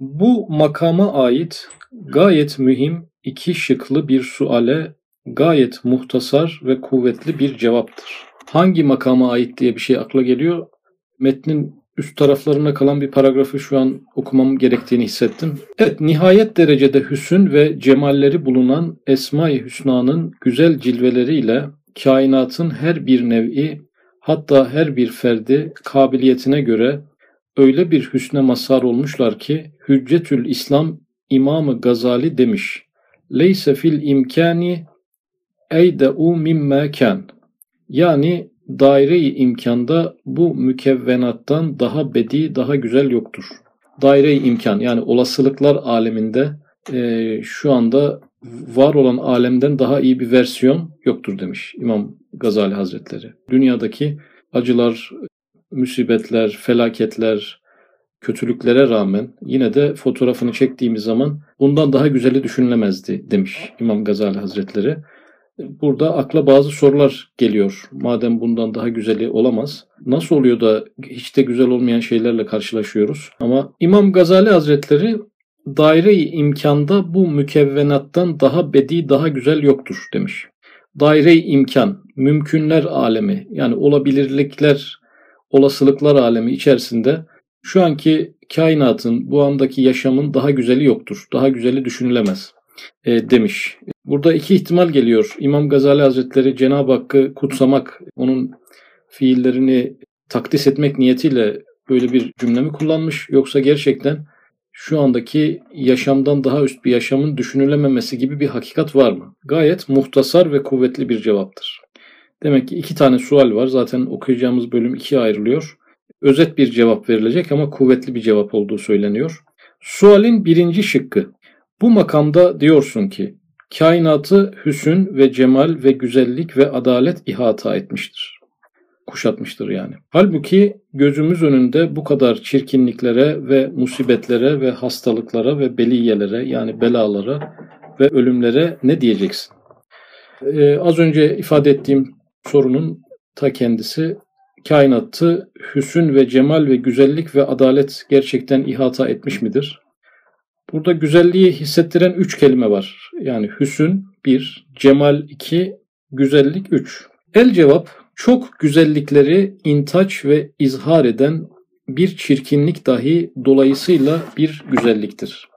Bu makama ait gayet mühim iki şıklı bir suale gayet muhtasar ve kuvvetli bir cevaptır. Hangi makama ait diye bir şey akla geliyor? Metnin üst taraflarına kalan bir paragrafı şu an okumam gerektiğini hissettim. Evet, nihayet derecede hüsün ve cemalleri bulunan Esma-i Hüsna'nın güzel cilveleriyle kainatın her bir nevi hatta her bir ferdi kabiliyetine göre öyle bir hüsne mazhar olmuşlar ki Hüccetül İslam İmamı Gazali demiş. Leyse fil imkani eyde'u mimme ken. Yani daire-i imkanda bu mükevvenattan daha bedi, daha güzel yoktur. Daire-i imkan yani olasılıklar aleminde e, şu anda var olan alemden daha iyi bir versiyon yoktur demiş İmam Gazali Hazretleri. Dünyadaki acılar, musibetler, felaketler, kötülüklere rağmen yine de fotoğrafını çektiğimiz zaman bundan daha güzeli düşünülemezdi demiş İmam Gazali Hazretleri. Burada akla bazı sorular geliyor. Madem bundan daha güzeli olamaz. Nasıl oluyor da hiç de güzel olmayan şeylerle karşılaşıyoruz? Ama İmam Gazali Hazretleri daire-i imkanda bu mükevvenattan daha bedi, daha güzel yoktur demiş. Daire-i imkan, mümkünler alemi yani olabilirlikler, olasılıklar alemi içerisinde şu anki kainatın, bu andaki yaşamın daha güzeli yoktur. Daha güzeli düşünülemez e, demiş. Burada iki ihtimal geliyor. İmam Gazali Hazretleri Cenab-ı Hakk'ı kutsamak, onun fiillerini takdis etmek niyetiyle böyle bir cümle mi kullanmış yoksa gerçekten şu andaki yaşamdan daha üst bir yaşamın düşünülememesi gibi bir hakikat var mı? Gayet muhtasar ve kuvvetli bir cevaptır. Demek ki iki tane sual var. Zaten okuyacağımız bölüm ikiye ayrılıyor. Özet bir cevap verilecek ama kuvvetli bir cevap olduğu söyleniyor. Sualin birinci şıkkı. Bu makamda diyorsun ki kainatı hüsün ve cemal ve güzellik ve adalet ihata etmiştir. Kuşatmıştır yani. Halbuki gözümüz önünde bu kadar çirkinliklere ve musibetlere ve hastalıklara ve beliyelere yani belalara ve ölümlere ne diyeceksin? Ee, az önce ifade ettiğim sorunun ta kendisi kainatı hüsün ve cemal ve güzellik ve adalet gerçekten ihata etmiş midir? Burada güzelliği hissettiren üç kelime var. Yani hüsün bir, cemal iki, güzellik üç. El cevap çok güzellikleri intaç ve izhar eden bir çirkinlik dahi dolayısıyla bir güzelliktir.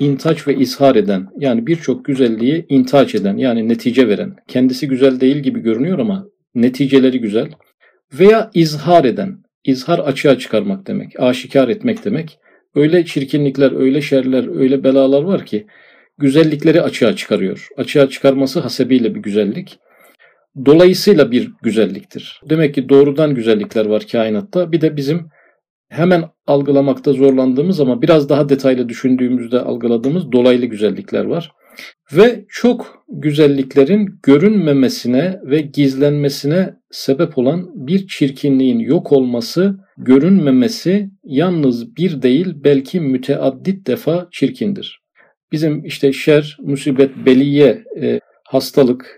İntaç ve izhar eden yani birçok güzelliği intaç eden yani netice veren. Kendisi güzel değil gibi görünüyor ama neticeleri güzel. Veya izhar eden. İzhar açığa çıkarmak demek, aşikar etmek demek. Öyle çirkinlikler, öyle şerler, öyle belalar var ki güzellikleri açığa çıkarıyor. Açığa çıkarması hasebiyle bir güzellik. Dolayısıyla bir güzelliktir. Demek ki doğrudan güzellikler var kainatta. Bir de bizim hemen algılamakta zorlandığımız ama biraz daha detaylı düşündüğümüzde algıladığımız dolaylı güzellikler var. Ve çok güzelliklerin görünmemesine ve gizlenmesine sebep olan bir çirkinliğin yok olması, görünmemesi yalnız bir değil belki müteaddit defa çirkindir. Bizim işte şer, musibet, beliye, e, hastalık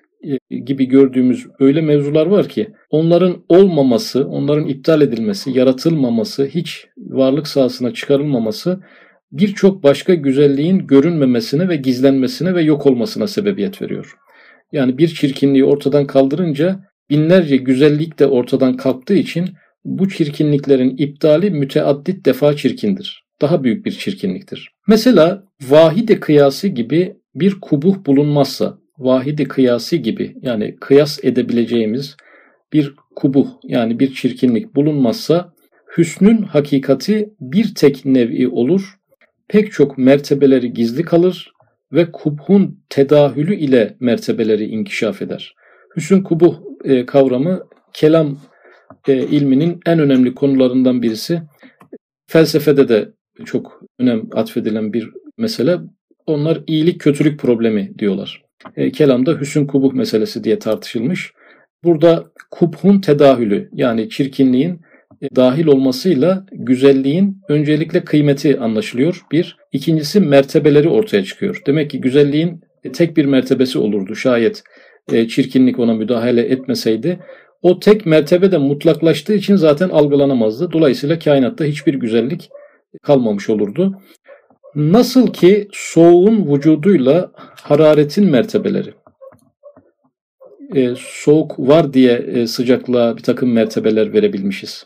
gibi gördüğümüz öyle mevzular var ki onların olmaması, onların iptal edilmesi, yaratılmaması, hiç varlık sahasına çıkarılmaması birçok başka güzelliğin görünmemesine ve gizlenmesine ve yok olmasına sebebiyet veriyor. Yani bir çirkinliği ortadan kaldırınca binlerce güzellik de ortadan kalktığı için bu çirkinliklerin iptali müteaddit defa çirkindir. Daha büyük bir çirkinliktir. Mesela vahide kıyası gibi bir kubuh bulunmazsa, vahide kıyası gibi yani kıyas edebileceğimiz bir kubuh yani bir çirkinlik bulunmazsa hüsnün hakikati bir tek nevi olur pek çok mertebeleri gizli kalır ve kubhun tedahülü ile mertebeleri inkişaf eder. Hüsn kubuh e, kavramı kelam e, ilminin en önemli konularından birisi. Felsefede de çok önem atfedilen bir mesele. Onlar iyilik kötülük problemi diyorlar. E, kelamda hüsn kubuh meselesi diye tartışılmış. Burada kubhun tedahülü yani çirkinliğin e, dahil olmasıyla güzelliğin öncelikle kıymeti anlaşılıyor. Bir. ikincisi mertebeleri ortaya çıkıyor. Demek ki güzelliğin tek bir mertebesi olurdu şayet e, çirkinlik ona müdahale etmeseydi. O tek mertebe de mutlaklaştığı için zaten algılanamazdı. Dolayısıyla kainatta hiçbir güzellik kalmamış olurdu. Nasıl ki soğuğun vücuduyla hararetin mertebeleri. E, soğuk var diye e, sıcaklığa bir takım mertebeler verebilmişiz.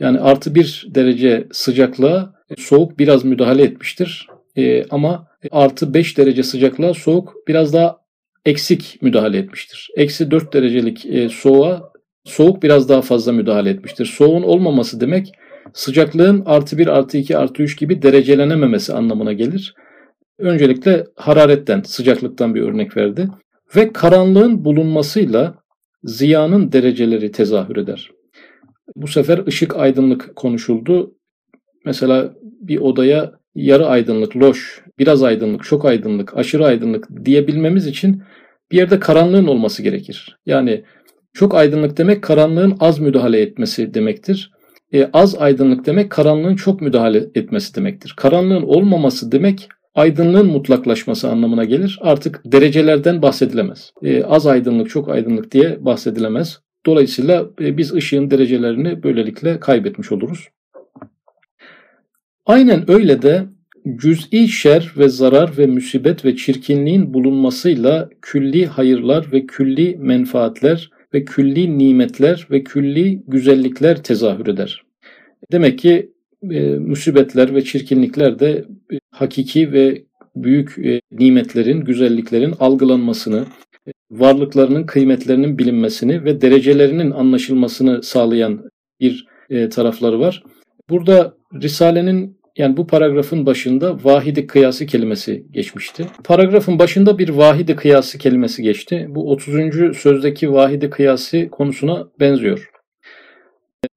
Yani artı bir derece sıcaklığa e, soğuk biraz müdahale etmiştir. E, ama artı beş derece sıcaklığa soğuk biraz daha eksik müdahale etmiştir. Eksi dört derecelik e, soğuğa soğuk biraz daha fazla müdahale etmiştir. Soğuğun olmaması demek sıcaklığın artı bir artı iki artı üç gibi derecelenememesi anlamına gelir. Öncelikle hararetten, sıcaklıktan bir örnek verdi. Ve karanlığın bulunmasıyla ziyanın dereceleri tezahür eder. Bu sefer ışık aydınlık konuşuldu. Mesela bir odaya yarı aydınlık, loş, biraz aydınlık, çok aydınlık, aşırı aydınlık diyebilmemiz için bir yerde karanlığın olması gerekir. Yani çok aydınlık demek karanlığın az müdahale etmesi demektir. E, az aydınlık demek karanlığın çok müdahale etmesi demektir. Karanlığın olmaması demek aydınlığın mutlaklaşması anlamına gelir. Artık derecelerden bahsedilemez. E, az aydınlık, çok aydınlık diye bahsedilemez. Dolayısıyla e, biz ışığın derecelerini böylelikle kaybetmiş oluruz. Aynen öyle de cüz'i şer ve zarar ve musibet ve çirkinliğin bulunmasıyla külli hayırlar ve külli menfaatler ve külli nimetler ve külli güzellikler tezahür eder. Demek ki e, musibetler ve çirkinlikler de e, hakiki ve büyük e, nimetlerin, güzelliklerin algılanmasını, e, varlıklarının kıymetlerinin bilinmesini ve derecelerinin anlaşılmasını sağlayan bir e, tarafları var. Burada Risale'nin yani bu paragrafın başında vahidi kıyası kelimesi geçmişti. Paragrafın başında bir vahidi kıyası kelimesi geçti. Bu 30. sözdeki vahidi kıyası konusuna benziyor.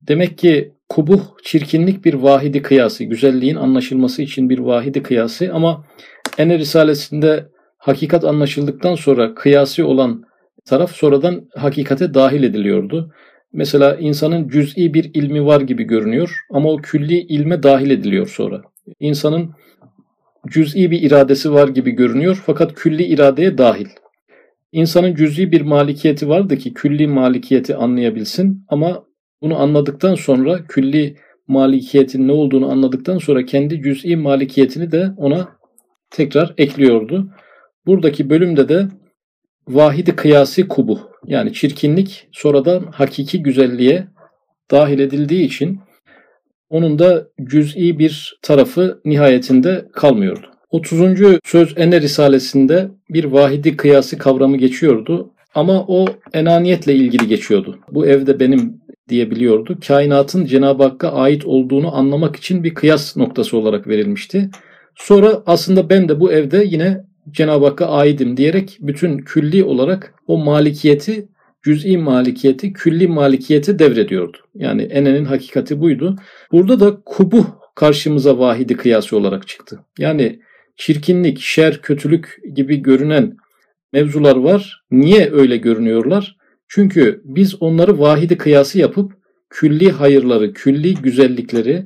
Demek ki kubuh, çirkinlik bir vahidi kıyası, güzelliğin anlaşılması için bir vahidi kıyası ama Ene Risalesi'nde hakikat anlaşıldıktan sonra kıyasi olan taraf sonradan hakikate dahil ediliyordu. Mesela insanın cüz'i bir ilmi var gibi görünüyor ama o külli ilme dahil ediliyor sonra. İnsanın cüz'i bir iradesi var gibi görünüyor fakat külli iradeye dahil. İnsanın cüz'i bir malikiyeti vardı ki külli malikiyeti anlayabilsin ama bunu anladıktan sonra külli malikiyetin ne olduğunu anladıktan sonra kendi cüz'i malikiyetini de ona tekrar ekliyordu. Buradaki bölümde de vahidi kıyasi kubu yani çirkinlik sonradan hakiki güzelliğe dahil edildiği için onun da cüz'i bir tarafı nihayetinde kalmıyordu. 30. söz Ene Risalesinde bir vahidi kıyası kavramı geçiyordu ama o enaniyetle ilgili geçiyordu. Bu evde benim diyebiliyordu. Kainatın Cenab-ı Hakk'a ait olduğunu anlamak için bir kıyas noktası olarak verilmişti. Sonra aslında ben de bu evde yine Cenab-ı Hakk'a aidim diyerek bütün külli olarak o malikiyeti, cüz'i malikiyeti, külli malikiyeti devrediyordu. Yani enenin hakikati buydu. Burada da kubuh karşımıza vahidi kıyası olarak çıktı. Yani çirkinlik, şer, kötülük gibi görünen mevzular var. Niye öyle görünüyorlar? Çünkü biz onları vahidi kıyası yapıp külli hayırları, külli güzellikleri,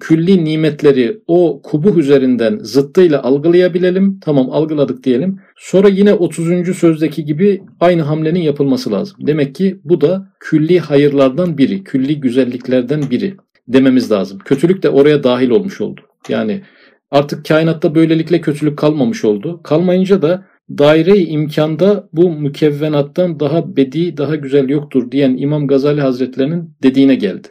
külli nimetleri o kubuh üzerinden zıttıyla algılayabilelim. Tamam algıladık diyelim. Sonra yine 30. sözdeki gibi aynı hamlenin yapılması lazım. Demek ki bu da külli hayırlardan biri, külli güzelliklerden biri dememiz lazım. Kötülük de oraya dahil olmuş oldu. Yani artık kainatta böylelikle kötülük kalmamış oldu. Kalmayınca da daire-i imkanda bu mükevvenattan daha bedi, daha güzel yoktur diyen İmam Gazali Hazretlerinin dediğine geldi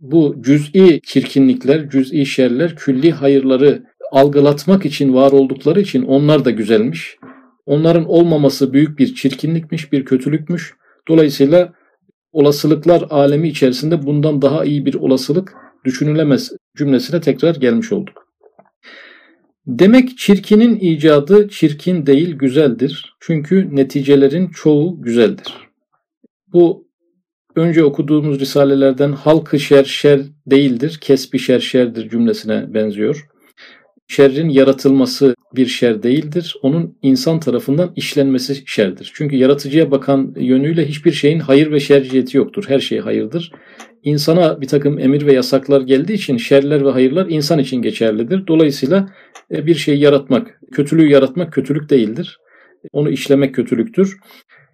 bu cüz'i çirkinlikler, cüz'i şerler, külli hayırları algılatmak için var oldukları için onlar da güzelmiş. Onların olmaması büyük bir çirkinlikmiş, bir kötülükmüş. Dolayısıyla olasılıklar alemi içerisinde bundan daha iyi bir olasılık düşünülemez cümlesine tekrar gelmiş olduk. Demek çirkinin icadı çirkin değil güzeldir. Çünkü neticelerin çoğu güzeldir. Bu önce okuduğumuz risalelerden halkı şer şer değildir, kesbi şer şerdir cümlesine benziyor. Şerrin yaratılması bir şer değildir. Onun insan tarafından işlenmesi şerdir. Çünkü yaratıcıya bakan yönüyle hiçbir şeyin hayır ve şer ciheti yoktur. Her şey hayırdır. İnsana bir takım emir ve yasaklar geldiği için şerler ve hayırlar insan için geçerlidir. Dolayısıyla e, bir şeyi yaratmak, kötülüğü yaratmak kötülük değildir. Onu işlemek kötülüktür.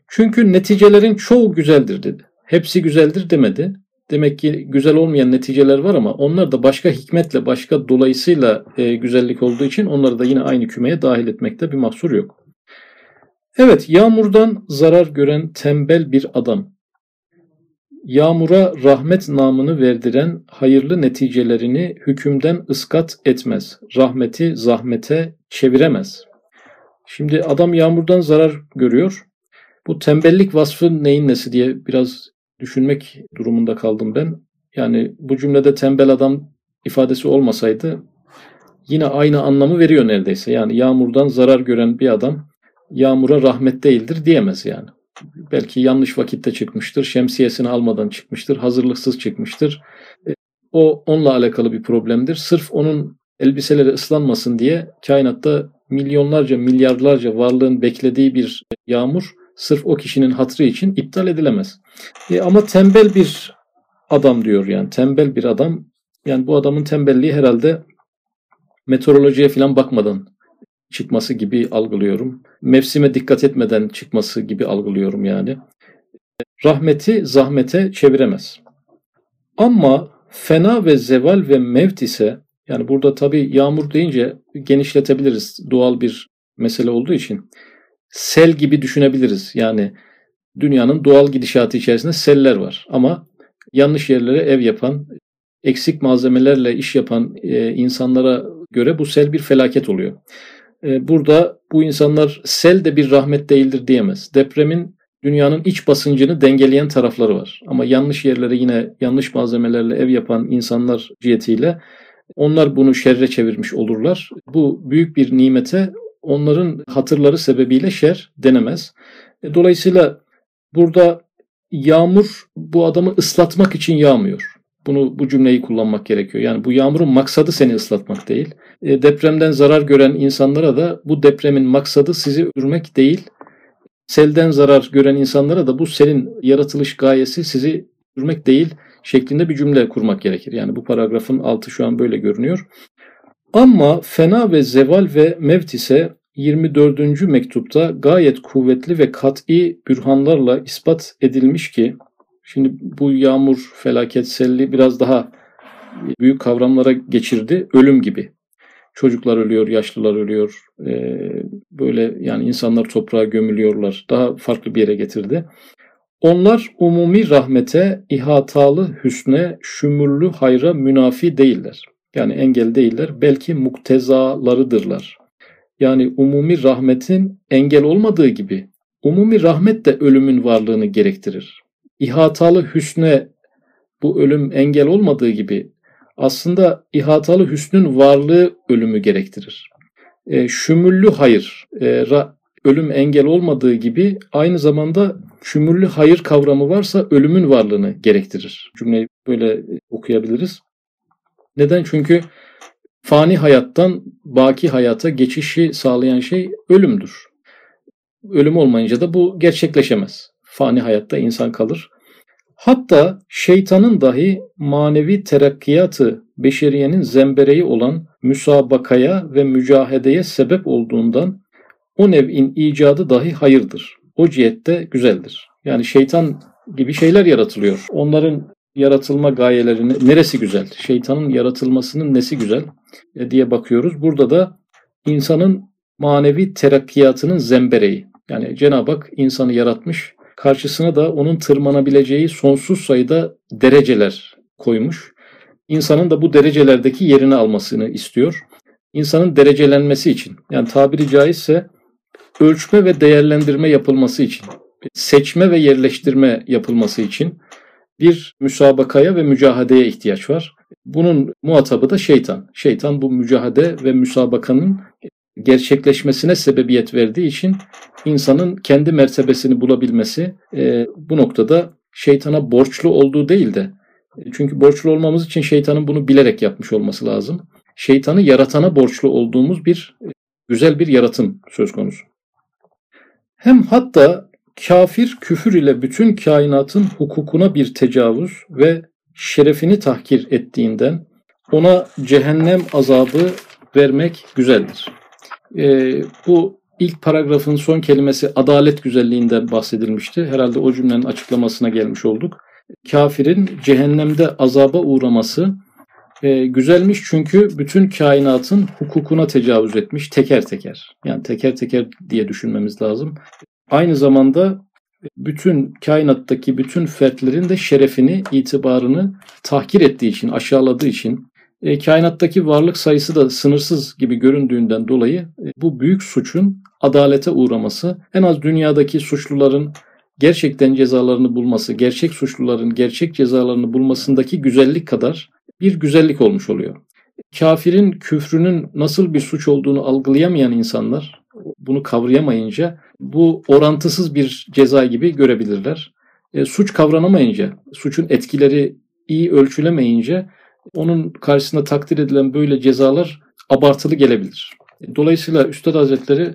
Çünkü neticelerin çoğu güzeldir dedi hepsi güzeldir demedi. demek ki güzel olmayan neticeler var ama onlar da başka hikmetle, başka dolayısıyla e, güzellik olduğu için onları da yine aynı kümeye dahil etmekte bir mahsur yok. Evet, yağmurdan zarar gören tembel bir adam. Yağmura rahmet namını verdiren hayırlı neticelerini hükümden ıskat etmez. Rahmeti zahmete çeviremez. Şimdi adam yağmurdan zarar görüyor. Bu tembellik vasfı neyin nesi diye biraz düşünmek durumunda kaldım ben. Yani bu cümlede tembel adam ifadesi olmasaydı yine aynı anlamı veriyor neredeyse. Yani yağmurdan zarar gören bir adam yağmura rahmet değildir diyemez yani. Belki yanlış vakitte çıkmıştır, şemsiyesini almadan çıkmıştır, hazırlıksız çıkmıştır. E, o onunla alakalı bir problemdir. Sırf onun elbiseleri ıslanmasın diye kainatta milyonlarca, milyarlarca varlığın beklediği bir yağmur sırf o kişinin hatrı için iptal edilemez. E ama tembel bir adam diyor yani tembel bir adam. Yani bu adamın tembelliği herhalde meteorolojiye falan bakmadan çıkması gibi algılıyorum. Mevsime dikkat etmeden çıkması gibi algılıyorum yani. Rahmeti zahmete çeviremez. Ama fena ve zeval ve mevt ise yani burada tabi yağmur deyince genişletebiliriz doğal bir mesele olduğu için. Sel gibi düşünebiliriz. Yani dünyanın doğal gidişatı içerisinde seller var. Ama yanlış yerlere ev yapan, eksik malzemelerle iş yapan e, insanlara göre bu sel bir felaket oluyor. E, burada bu insanlar sel de bir rahmet değildir diyemez. Depremin dünyanın iç basıncını dengeleyen tarafları var. Ama yanlış yerlere yine yanlış malzemelerle ev yapan insanlar cihetiyle onlar bunu şerre çevirmiş olurlar. Bu büyük bir nimete onların hatırları sebebiyle şer denemez. E, dolayısıyla burada yağmur bu adamı ıslatmak için yağmıyor. Bunu bu cümleyi kullanmak gerekiyor. Yani bu yağmurun maksadı seni ıslatmak değil. E, depremden zarar gören insanlara da bu depremin maksadı sizi öldürmek değil. Selden zarar gören insanlara da bu selin yaratılış gayesi sizi öldürmek değil şeklinde bir cümle kurmak gerekir. Yani bu paragrafın altı şu an böyle görünüyor. Ama fena ve zeval ve mevt ise 24. mektupta gayet kuvvetli ve kat'i bürhanlarla ispat edilmiş ki şimdi bu yağmur, felaket, selli biraz daha büyük kavramlara geçirdi. Ölüm gibi. Çocuklar ölüyor, yaşlılar ölüyor. Ee, böyle yani insanlar toprağa gömülüyorlar. Daha farklı bir yere getirdi. Onlar umumi rahmete, ihatalı hüsne, şümürlü hayra münafi değiller. Yani engel değiller. Belki muktezalarıdırlar. Yani umumi rahmetin engel olmadığı gibi umumi rahmet de ölümün varlığını gerektirir. İhatalı hüsne bu ölüm engel olmadığı gibi aslında ihatalı hüsnün varlığı ölümü gerektirir. E, şümüllü hayır, e, ra, ölüm engel olmadığı gibi aynı zamanda şümüllü hayır kavramı varsa ölümün varlığını gerektirir. Cümleyi böyle okuyabiliriz. Neden? Çünkü fani hayattan baki hayata geçişi sağlayan şey ölümdür. Ölüm olmayınca da bu gerçekleşemez. Fani hayatta insan kalır. Hatta şeytanın dahi manevi terakkiyatı beşeriyenin zembereği olan müsabakaya ve mücahedeye sebep olduğundan o nev'in icadı dahi hayırdır. O cihette güzeldir. Yani şeytan gibi şeyler yaratılıyor. Onların yaratılma gayeleri neresi güzel? Şeytanın yaratılmasının nesi güzel e, diye bakıyoruz. Burada da insanın manevi terakkiyatının zembereği. Yani Cenab-ı Hak insanı yaratmış. Karşısına da onun tırmanabileceği sonsuz sayıda dereceler koymuş. İnsanın da bu derecelerdeki yerini almasını istiyor. İnsanın derecelenmesi için yani tabiri caizse ölçme ve değerlendirme yapılması için, seçme ve yerleştirme yapılması için bir müsabakaya ve mücahadeye ihtiyaç var. Bunun muhatabı da şeytan. Şeytan bu mücahade ve müsabakanın gerçekleşmesine sebebiyet verdiği için insanın kendi mertebesini bulabilmesi e, bu noktada şeytana borçlu olduğu değil de çünkü borçlu olmamız için şeytanın bunu bilerek yapmış olması lazım. Şeytanı yaratana borçlu olduğumuz bir güzel bir yaratım söz konusu. Hem hatta kafir küfür ile bütün kainatın hukukuna bir tecavüz ve şerefini tahkir ettiğinden ona cehennem azabı vermek güzeldir. Ee, bu ilk paragrafın son kelimesi adalet güzelliğinden bahsedilmişti. Herhalde o cümlenin açıklamasına gelmiş olduk. kafirin cehennemde azaba uğraması e, güzelmiş çünkü bütün kainatın hukukuna tecavüz etmiş teker teker. Yani teker teker diye düşünmemiz lazım. Aynı zamanda bütün kainattaki bütün fertlerin de şerefini, itibarını tahkir ettiği için, aşağıladığı için e, kainattaki varlık sayısı da sınırsız gibi göründüğünden dolayı e, bu büyük suçun adalete uğraması, en az dünyadaki suçluların gerçekten cezalarını bulması, gerçek suçluların gerçek cezalarını bulmasındaki güzellik kadar bir güzellik olmuş oluyor. Kafirin küfrünün nasıl bir suç olduğunu algılayamayan insanlar bunu kavrayamayınca bu orantısız bir ceza gibi görebilirler. E, suç kavranamayınca, suçun etkileri iyi ölçülemeyince onun karşısında takdir edilen böyle cezalar abartılı gelebilir. Dolayısıyla Üstad Hazretleri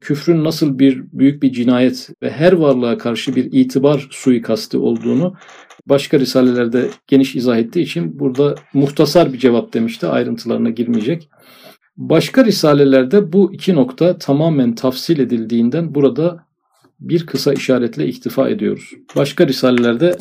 küfrün nasıl bir büyük bir cinayet ve her varlığa karşı bir itibar suikasti olduğunu başka risalelerde geniş izah ettiği için burada muhtasar bir cevap demişti. Ayrıntılarına girmeyecek. Başka risalelerde bu iki nokta tamamen tafsil edildiğinden burada bir kısa işaretle iktifa ediyoruz. Başka risalelerde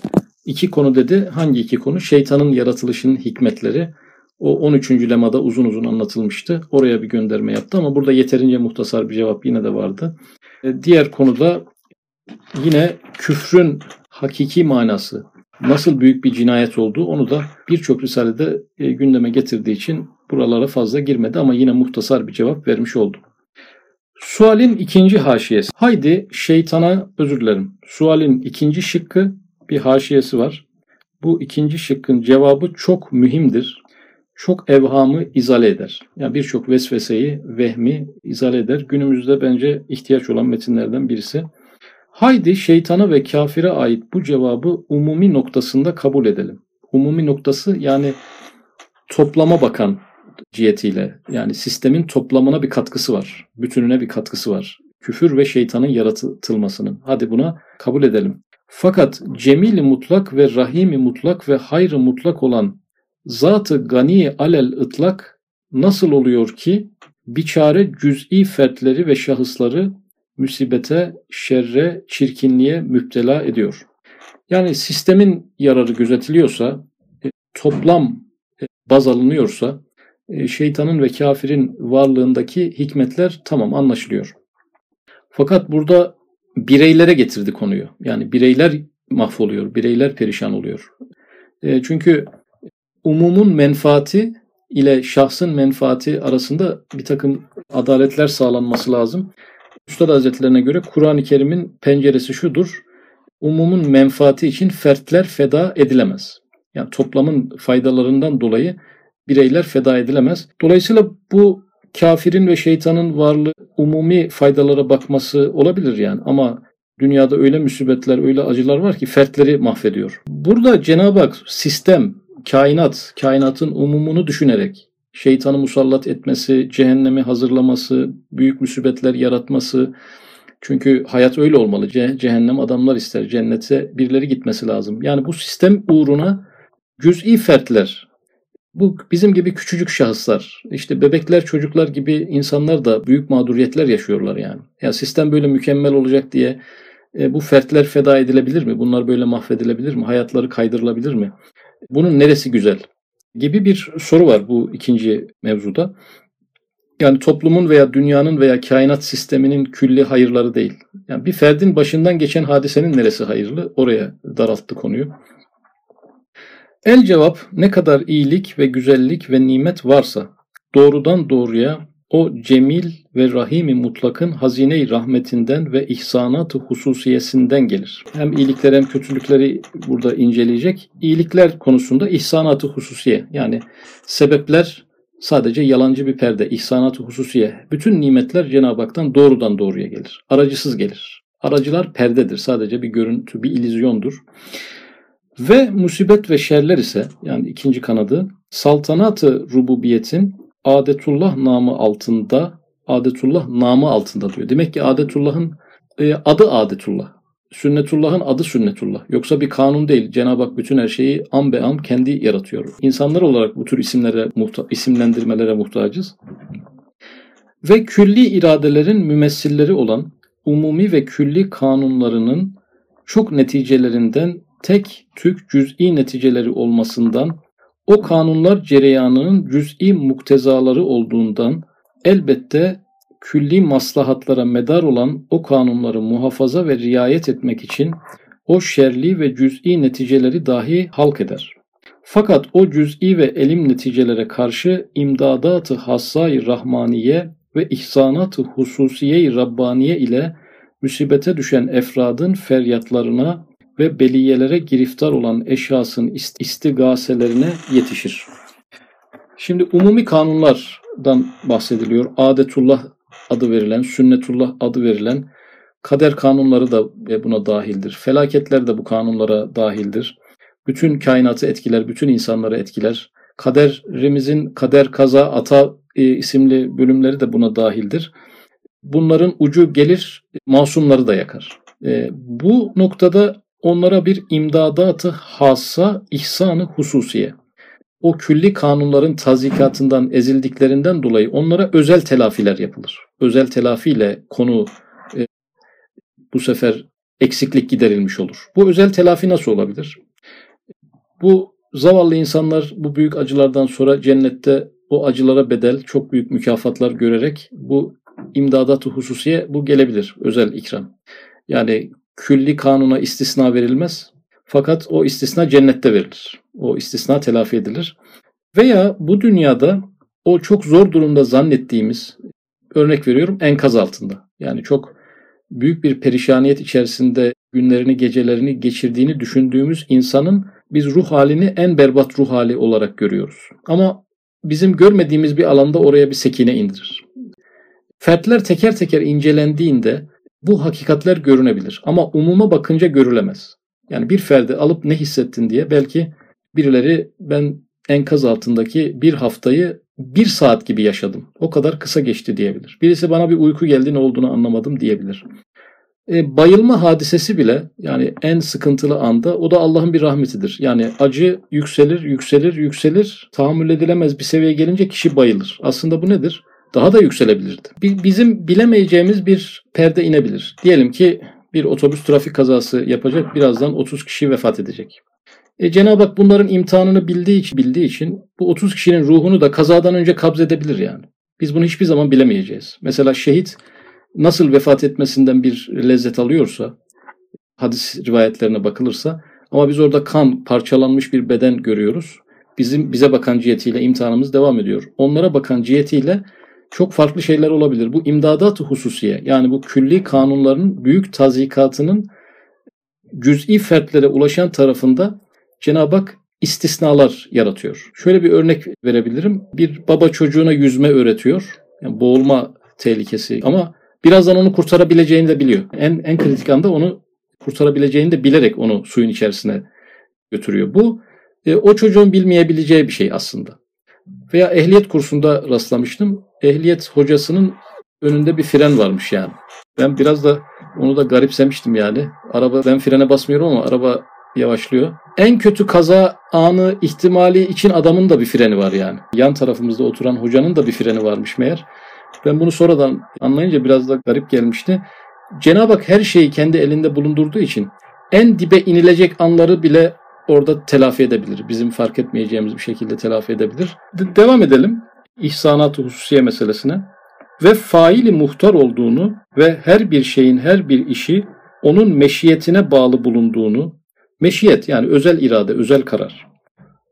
iki konu dedi. Hangi iki konu? Şeytanın yaratılışının hikmetleri. O 13. lemada uzun uzun anlatılmıştı. Oraya bir gönderme yaptı ama burada yeterince muhtasar bir cevap yine de vardı. E, diğer konuda yine küfrün hakiki manası, nasıl büyük bir cinayet olduğu onu da birçok risalede e, gündeme getirdiği için buralara fazla girmedi ama yine muhtasar bir cevap vermiş oldu. Sualin ikinci haşiyesi. Haydi şeytana özür dilerim. Sualin ikinci şıkkı bir haşiyesi var. Bu ikinci şıkkın cevabı çok mühimdir. Çok evhamı izale eder. Yani birçok vesveseyi, vehmi izale eder. Günümüzde bence ihtiyaç olan metinlerden birisi. Haydi şeytana ve kafire ait bu cevabı umumi noktasında kabul edelim. Umumi noktası yani toplama bakan cihetiyle yani sistemin toplamına bir katkısı var. Bütününe bir katkısı var. Küfür ve şeytanın yaratılmasının. Hadi buna kabul edelim. Fakat cemili mutlak ve rahimi mutlak ve hayrı mutlak olan zatı gani alel ıtlak nasıl oluyor ki biçare cüz'i fertleri ve şahısları musibete, şerre, çirkinliğe müptela ediyor. Yani sistemin yararı gözetiliyorsa, e, toplam e, baz alınıyorsa, e, şeytanın ve kafirin varlığındaki hikmetler tamam anlaşılıyor. Fakat burada bireylere getirdi konuyu. Yani bireyler mahvoluyor, bireyler perişan oluyor. Çünkü umumun menfaati ile şahsın menfaati arasında bir takım adaletler sağlanması lazım. Üstad Hazretlerine göre Kur'an-ı Kerim'in penceresi şudur. Umumun menfaati için fertler feda edilemez. Yani toplamın faydalarından dolayı bireyler feda edilemez. Dolayısıyla bu kafirin ve şeytanın varlığı umumi faydalara bakması olabilir yani ama dünyada öyle musibetler, öyle acılar var ki fertleri mahvediyor. Burada Cenab-ı Hak sistem, kainat, kainatın umumunu düşünerek şeytanı musallat etmesi, cehennemi hazırlaması, büyük musibetler yaratması. Çünkü hayat öyle olmalı. Ce- cehennem adamlar ister. Cennete birileri gitmesi lazım. Yani bu sistem uğruna cüz'i fertler, bu bizim gibi küçücük şahıslar, işte bebekler, çocuklar gibi insanlar da büyük mağduriyetler yaşıyorlar yani. Ya sistem böyle mükemmel olacak diye e, bu fertler feda edilebilir mi? Bunlar böyle mahvedilebilir mi? Hayatları kaydırılabilir mi? Bunun neresi güzel? gibi bir soru var bu ikinci mevzuda. Yani toplumun veya dünyanın veya kainat sisteminin külli hayırları değil. Yani bir ferdin başından geçen hadisenin neresi hayırlı? Oraya daralttı konuyu. El cevap ne kadar iyilik ve güzellik ve nimet varsa doğrudan doğruya o cemil ve rahimi mutlakın hazine-i rahmetinden ve ihsanat-ı hususiyesinden gelir. Hem iyilikler hem kötülükleri burada inceleyecek. İyilikler konusunda ihsanat-ı hususiye yani sebepler sadece yalancı bir perde, ihsanat-ı hususiye. Bütün nimetler Cenab-ı Hak'tan doğrudan doğruya gelir. Aracısız gelir. Aracılar perdedir. Sadece bir görüntü, bir ilizyondur. Ve musibet ve şerler ise yani ikinci kanadı saltanatı rububiyetin adetullah namı altında adetullah namı altında diyor. Demek ki adetullahın e, adı adetullah. Sünnetullah'ın adı sünnetullah. Yoksa bir kanun değil. Cenab-ı Hak bütün her şeyi am be am kendi yaratıyor. İnsanlar olarak bu tür isimlere muhta isimlendirmelere muhtacız. Ve külli iradelerin mümessilleri olan umumi ve külli kanunlarının çok neticelerinden tek tük cüz'i neticeleri olmasından, o kanunlar cereyanının cüz'i muktezaları olduğundan elbette külli maslahatlara medar olan o kanunları muhafaza ve riayet etmek için o şerli ve cüz'i neticeleri dahi halk eder. Fakat o cüz'i ve elim neticelere karşı imdadat-ı hassai rahmaniye ve ihsanat-ı hususiye-i rabbaniye ile musibete düşen efradın feryatlarına ve beliyelere giriftar olan eşyasın istigaselerine yetişir. Şimdi umumi kanunlardan bahsediliyor. Adetullah adı verilen, sünnetullah adı verilen kader kanunları da buna dahildir. Felaketler de bu kanunlara dahildir. Bütün kainatı etkiler, bütün insanları etkiler. Kaderimizin kader kaza ata e, isimli bölümleri de buna dahildir. Bunların ucu gelir, masumları da yakar. E, bu noktada onlara bir imdadatı hassa, ihsanı hususiye. O külli kanunların tazikatından ezildiklerinden dolayı onlara özel telafiler yapılır. Özel telafiyle konu e, bu sefer eksiklik giderilmiş olur. Bu özel telafi nasıl olabilir? Bu zavallı insanlar bu büyük acılardan sonra cennette o acılara bedel çok büyük mükafatlar görerek bu imdadat-ı hususiye bu gelebilir. Özel ikram. Yani külli kanuna istisna verilmez. Fakat o istisna cennette verilir. O istisna telafi edilir. Veya bu dünyada o çok zor durumda zannettiğimiz örnek veriyorum enkaz altında. Yani çok büyük bir perişaniyet içerisinde günlerini gecelerini geçirdiğini düşündüğümüz insanın biz ruh halini en berbat ruh hali olarak görüyoruz. Ama bizim görmediğimiz bir alanda oraya bir sekine indirir. Fertler teker teker incelendiğinde bu hakikatler görünebilir ama umuma bakınca görülemez. Yani bir ferdi alıp ne hissettin diye belki birileri ben enkaz altındaki bir haftayı bir saat gibi yaşadım. O kadar kısa geçti diyebilir. Birisi bana bir uyku geldi ne olduğunu anlamadım diyebilir. E, bayılma hadisesi bile yani en sıkıntılı anda o da Allah'ın bir rahmetidir. Yani acı yükselir, yükselir, yükselir. Tahammül edilemez bir seviyeye gelince kişi bayılır. Aslında bu nedir? Daha da yükselebilirdi. Bizim bilemeyeceğimiz bir perde inebilir. Diyelim ki bir otobüs trafik kazası yapacak. Birazdan 30 kişi vefat edecek. E, Cenab-ı Hak bunların imtihanını bildiği için, bildiği için bu 30 kişinin ruhunu da kazadan önce kabz edebilir yani. Biz bunu hiçbir zaman bilemeyeceğiz. Mesela şehit nasıl vefat etmesinden bir lezzet alıyorsa, hadis rivayetlerine bakılırsa ama biz orada kan, parçalanmış bir beden görüyoruz. Bizim bize bakan cihetiyle imtihanımız devam ediyor. Onlara bakan cihetiyle çok farklı şeyler olabilir. Bu imdadat hususiye yani bu külli kanunların büyük tazikatının cüz'i fertlere ulaşan tarafında Cenab-ı Hak istisnalar yaratıyor. Şöyle bir örnek verebilirim. Bir baba çocuğuna yüzme öğretiyor. Yani boğulma tehlikesi ama birazdan onu kurtarabileceğini de biliyor. En, en kritik anda onu kurtarabileceğini de bilerek onu suyun içerisine götürüyor. Bu e, o çocuğun bilmeyebileceği bir şey aslında. Veya ehliyet kursunda rastlamıştım. Ehliyet hocasının önünde bir fren varmış yani. Ben biraz da onu da garipsemiştim yani. Araba ben frene basmıyorum ama araba yavaşlıyor. En kötü kaza anı ihtimali için adamın da bir freni var yani. Yan tarafımızda oturan hocanın da bir freni varmış meğer. Ben bunu sonradan anlayınca biraz da garip gelmişti. Cenab-ı Hak her şeyi kendi elinde bulundurduğu için en dibe inilecek anları bile orada telafi edebilir. Bizim fark etmeyeceğimiz bir şekilde telafi edebilir. De- devam edelim ihsanat hususiye meselesine. Ve faili muhtar olduğunu ve her bir şeyin her bir işi onun meşiyetine bağlı bulunduğunu, meşiyet yani özel irade, özel karar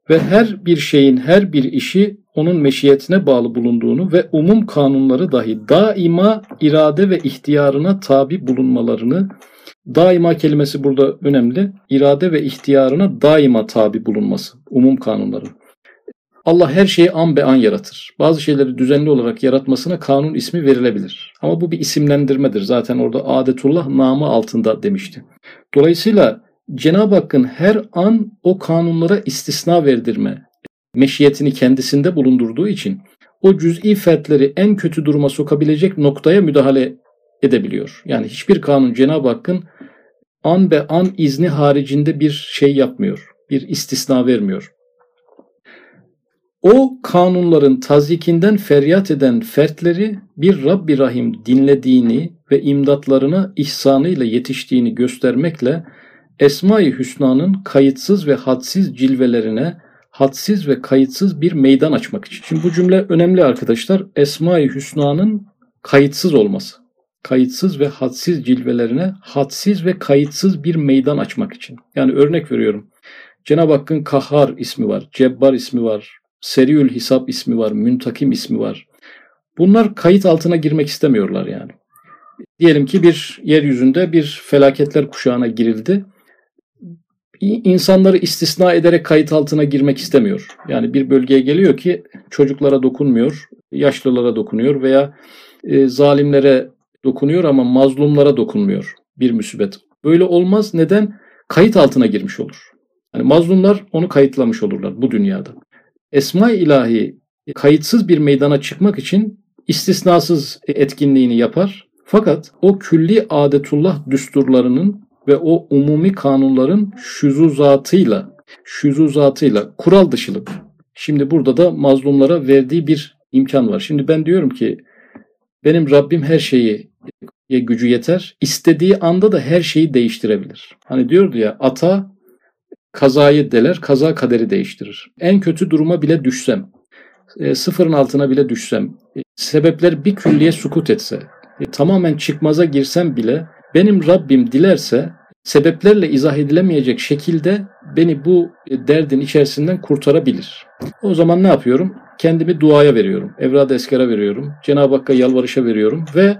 ve her bir şeyin her bir işi onun meşiyetine bağlı bulunduğunu ve umum kanunları dahi daima irade ve ihtiyarına tabi bulunmalarını daima kelimesi burada önemli. İrade ve ihtiyarına daima tabi bulunması umum kanunların. Allah her şeyi an be an yaratır. Bazı şeyleri düzenli olarak yaratmasına kanun ismi verilebilir. Ama bu bir isimlendirmedir. Zaten orada adetullah namı altında demişti. Dolayısıyla Cenab-ı Hakk'ın her an o kanunlara istisna verdirme, meşiyetini kendisinde bulundurduğu için o cüz'i fertleri en kötü duruma sokabilecek noktaya müdahale edebiliyor. Yani hiçbir kanun Cenab-ı Hakk'ın an be an izni haricinde bir şey yapmıyor. Bir istisna vermiyor. O kanunların tazikinden feryat eden fertleri bir Rabbi Rahim dinlediğini ve imdatlarına ihsanıyla yetiştiğini göstermekle Esma-i Hüsna'nın kayıtsız ve hadsiz cilvelerine hadsiz ve kayıtsız bir meydan açmak için. Şimdi bu cümle önemli arkadaşlar. Esma-i Hüsna'nın kayıtsız olması. Kayıtsız ve hadsiz cilvelerine hadsiz ve kayıtsız bir meydan açmak için. Yani örnek veriyorum. Cenab-ı Hakk'ın Kahhar ismi var, Cebbar ismi var, Seriül Hisap ismi var, Müntakim ismi var. Bunlar kayıt altına girmek istemiyorlar yani. Diyelim ki bir yeryüzünde bir felaketler kuşağına girildi. İnsanları istisna ederek kayıt altına girmek istemiyor. Yani bir bölgeye geliyor ki çocuklara dokunmuyor, yaşlılara dokunuyor veya e, zalimlere dokunuyor ama mazlumlara dokunmuyor bir müsibet. Böyle olmaz. Neden? Kayıt altına girmiş olur. Yani mazlumlar onu kayıtlamış olurlar bu dünyada. Esma-i ilahi kayıtsız bir meydana çıkmak için istisnasız etkinliğini yapar. Fakat o külli adetullah düsturlarının ve o umumi kanunların şüzuzatıyla, şüzuzatıyla kural dışılık. Şimdi burada da mazlumlara verdiği bir imkan var. Şimdi ben diyorum ki benim Rabbim her şeyi gücü yeter. İstediği anda da her şeyi değiştirebilir. Hani diyordu ya ata kazayı deler, kaza kaderi değiştirir. En kötü duruma bile düşsem, e, sıfırın altına bile düşsem, e, sebepler bir külliye sukut etse, e, tamamen çıkmaza girsem bile benim Rabbim dilerse sebeplerle izah edilemeyecek şekilde beni bu e, derdin içerisinden kurtarabilir. O zaman ne yapıyorum? Kendimi duaya veriyorum. Evrad eskara veriyorum. Cenab-ı Hakk'a yalvarışa veriyorum ve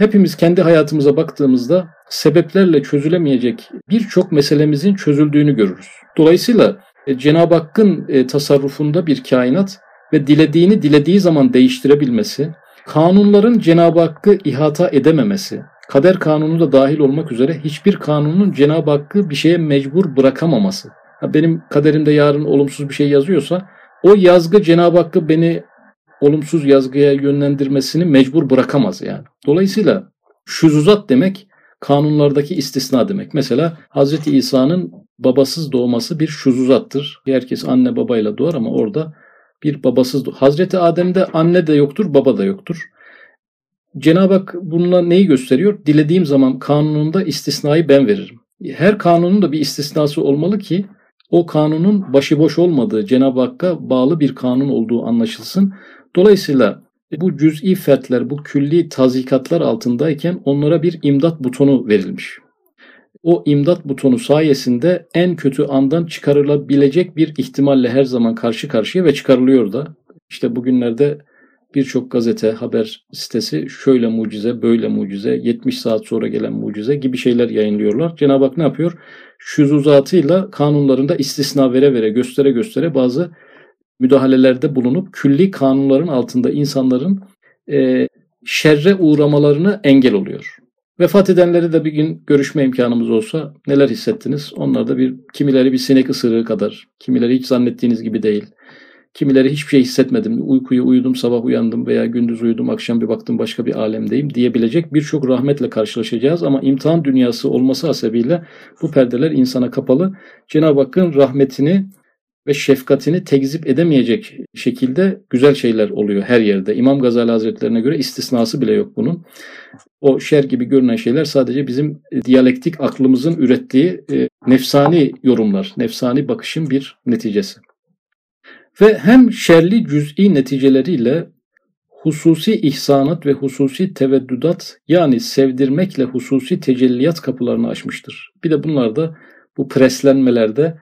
hepimiz kendi hayatımıza baktığımızda sebeplerle çözülemeyecek birçok meselemizin çözüldüğünü görürüz. Dolayısıyla e, Cenab-ı Hakk'ın e, tasarrufunda bir kainat ve dilediğini dilediği zaman değiştirebilmesi, kanunların Cenab-ı Hakk'ı ihata edememesi, kader kanunu da dahil olmak üzere hiçbir kanunun Cenab-ı Hakk'ı bir şeye mecbur bırakamaması. Benim kaderimde yarın olumsuz bir şey yazıyorsa o yazgı Cenab-ı Hakk'ı beni olumsuz yazgıya yönlendirmesini mecbur bırakamaz yani. Dolayısıyla şuzuzat demek kanunlardaki istisna demek. Mesela Hz. İsa'nın babasız doğması bir şuzuzattır. Herkes anne babayla doğar ama orada bir babasız doğar. Hazreti Adem'de anne de yoktur, baba da yoktur. Cenab-ı Hak bununla neyi gösteriyor? Dilediğim zaman kanununda istisnayı ben veririm. Her kanunun da bir istisnası olmalı ki o kanunun başıboş olmadığı, Cenab-ı Hakk'a bağlı bir kanun olduğu anlaşılsın. Dolayısıyla bu cüz'i fertler, bu külli tazikatlar altındayken onlara bir imdat butonu verilmiş. O imdat butonu sayesinde en kötü andan çıkarılabilecek bir ihtimalle her zaman karşı karşıya ve çıkarılıyor da. İşte bugünlerde birçok gazete, haber sitesi şöyle mucize, böyle mucize, 70 saat sonra gelen mucize gibi şeyler yayınlıyorlar. Cenab-ı Hak ne yapıyor? Şuzuzatıyla kanunlarında istisna vere vere, göstere göstere bazı müdahalelerde bulunup külli kanunların altında insanların e, şerre uğramalarını engel oluyor. Vefat edenleri de bir gün görüşme imkanımız olsa neler hissettiniz? Onlar da bir kimileri bir sinek ısırığı kadar, kimileri hiç zannettiğiniz gibi değil. Kimileri hiçbir şey hissetmedim. Uykuyu uyudum, sabah uyandım veya gündüz uyudum, akşam bir baktım başka bir alemdeyim diyebilecek birçok rahmetle karşılaşacağız. Ama imtihan dünyası olması hasebiyle bu perdeler insana kapalı. Cenab-ı Hakk'ın rahmetini ve şefkatini tekzip edemeyecek şekilde güzel şeyler oluyor her yerde. İmam Gazali Hazretlerine göre istisnası bile yok bunun. O şer gibi görünen şeyler sadece bizim e, diyalektik aklımızın ürettiği e, nefsani yorumlar, nefsani bakışın bir neticesi. Ve hem şerli cüz'i neticeleriyle hususi ihsanat ve hususi teveddüdat yani sevdirmekle hususi tecelliyat kapılarını açmıştır. Bir de bunlarda bu preslenmelerde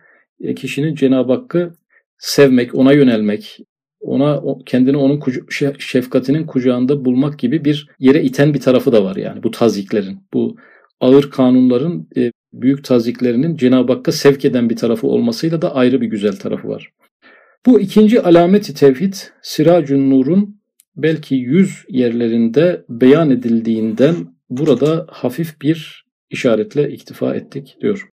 kişinin Cenab-ı Hakk'ı sevmek, ona yönelmek, ona kendini onun şefkatinin kucağında bulmak gibi bir yere iten bir tarafı da var yani bu taziklerin. Bu ağır kanunların e, büyük taziklerinin Cenab-ı Hakk'a sevk eden bir tarafı olmasıyla da ayrı bir güzel tarafı var. Bu ikinci alameti tevhid Siracun Nur'un belki yüz yerlerinde beyan edildiğinden burada hafif bir işaretle iktifa ettik diyor.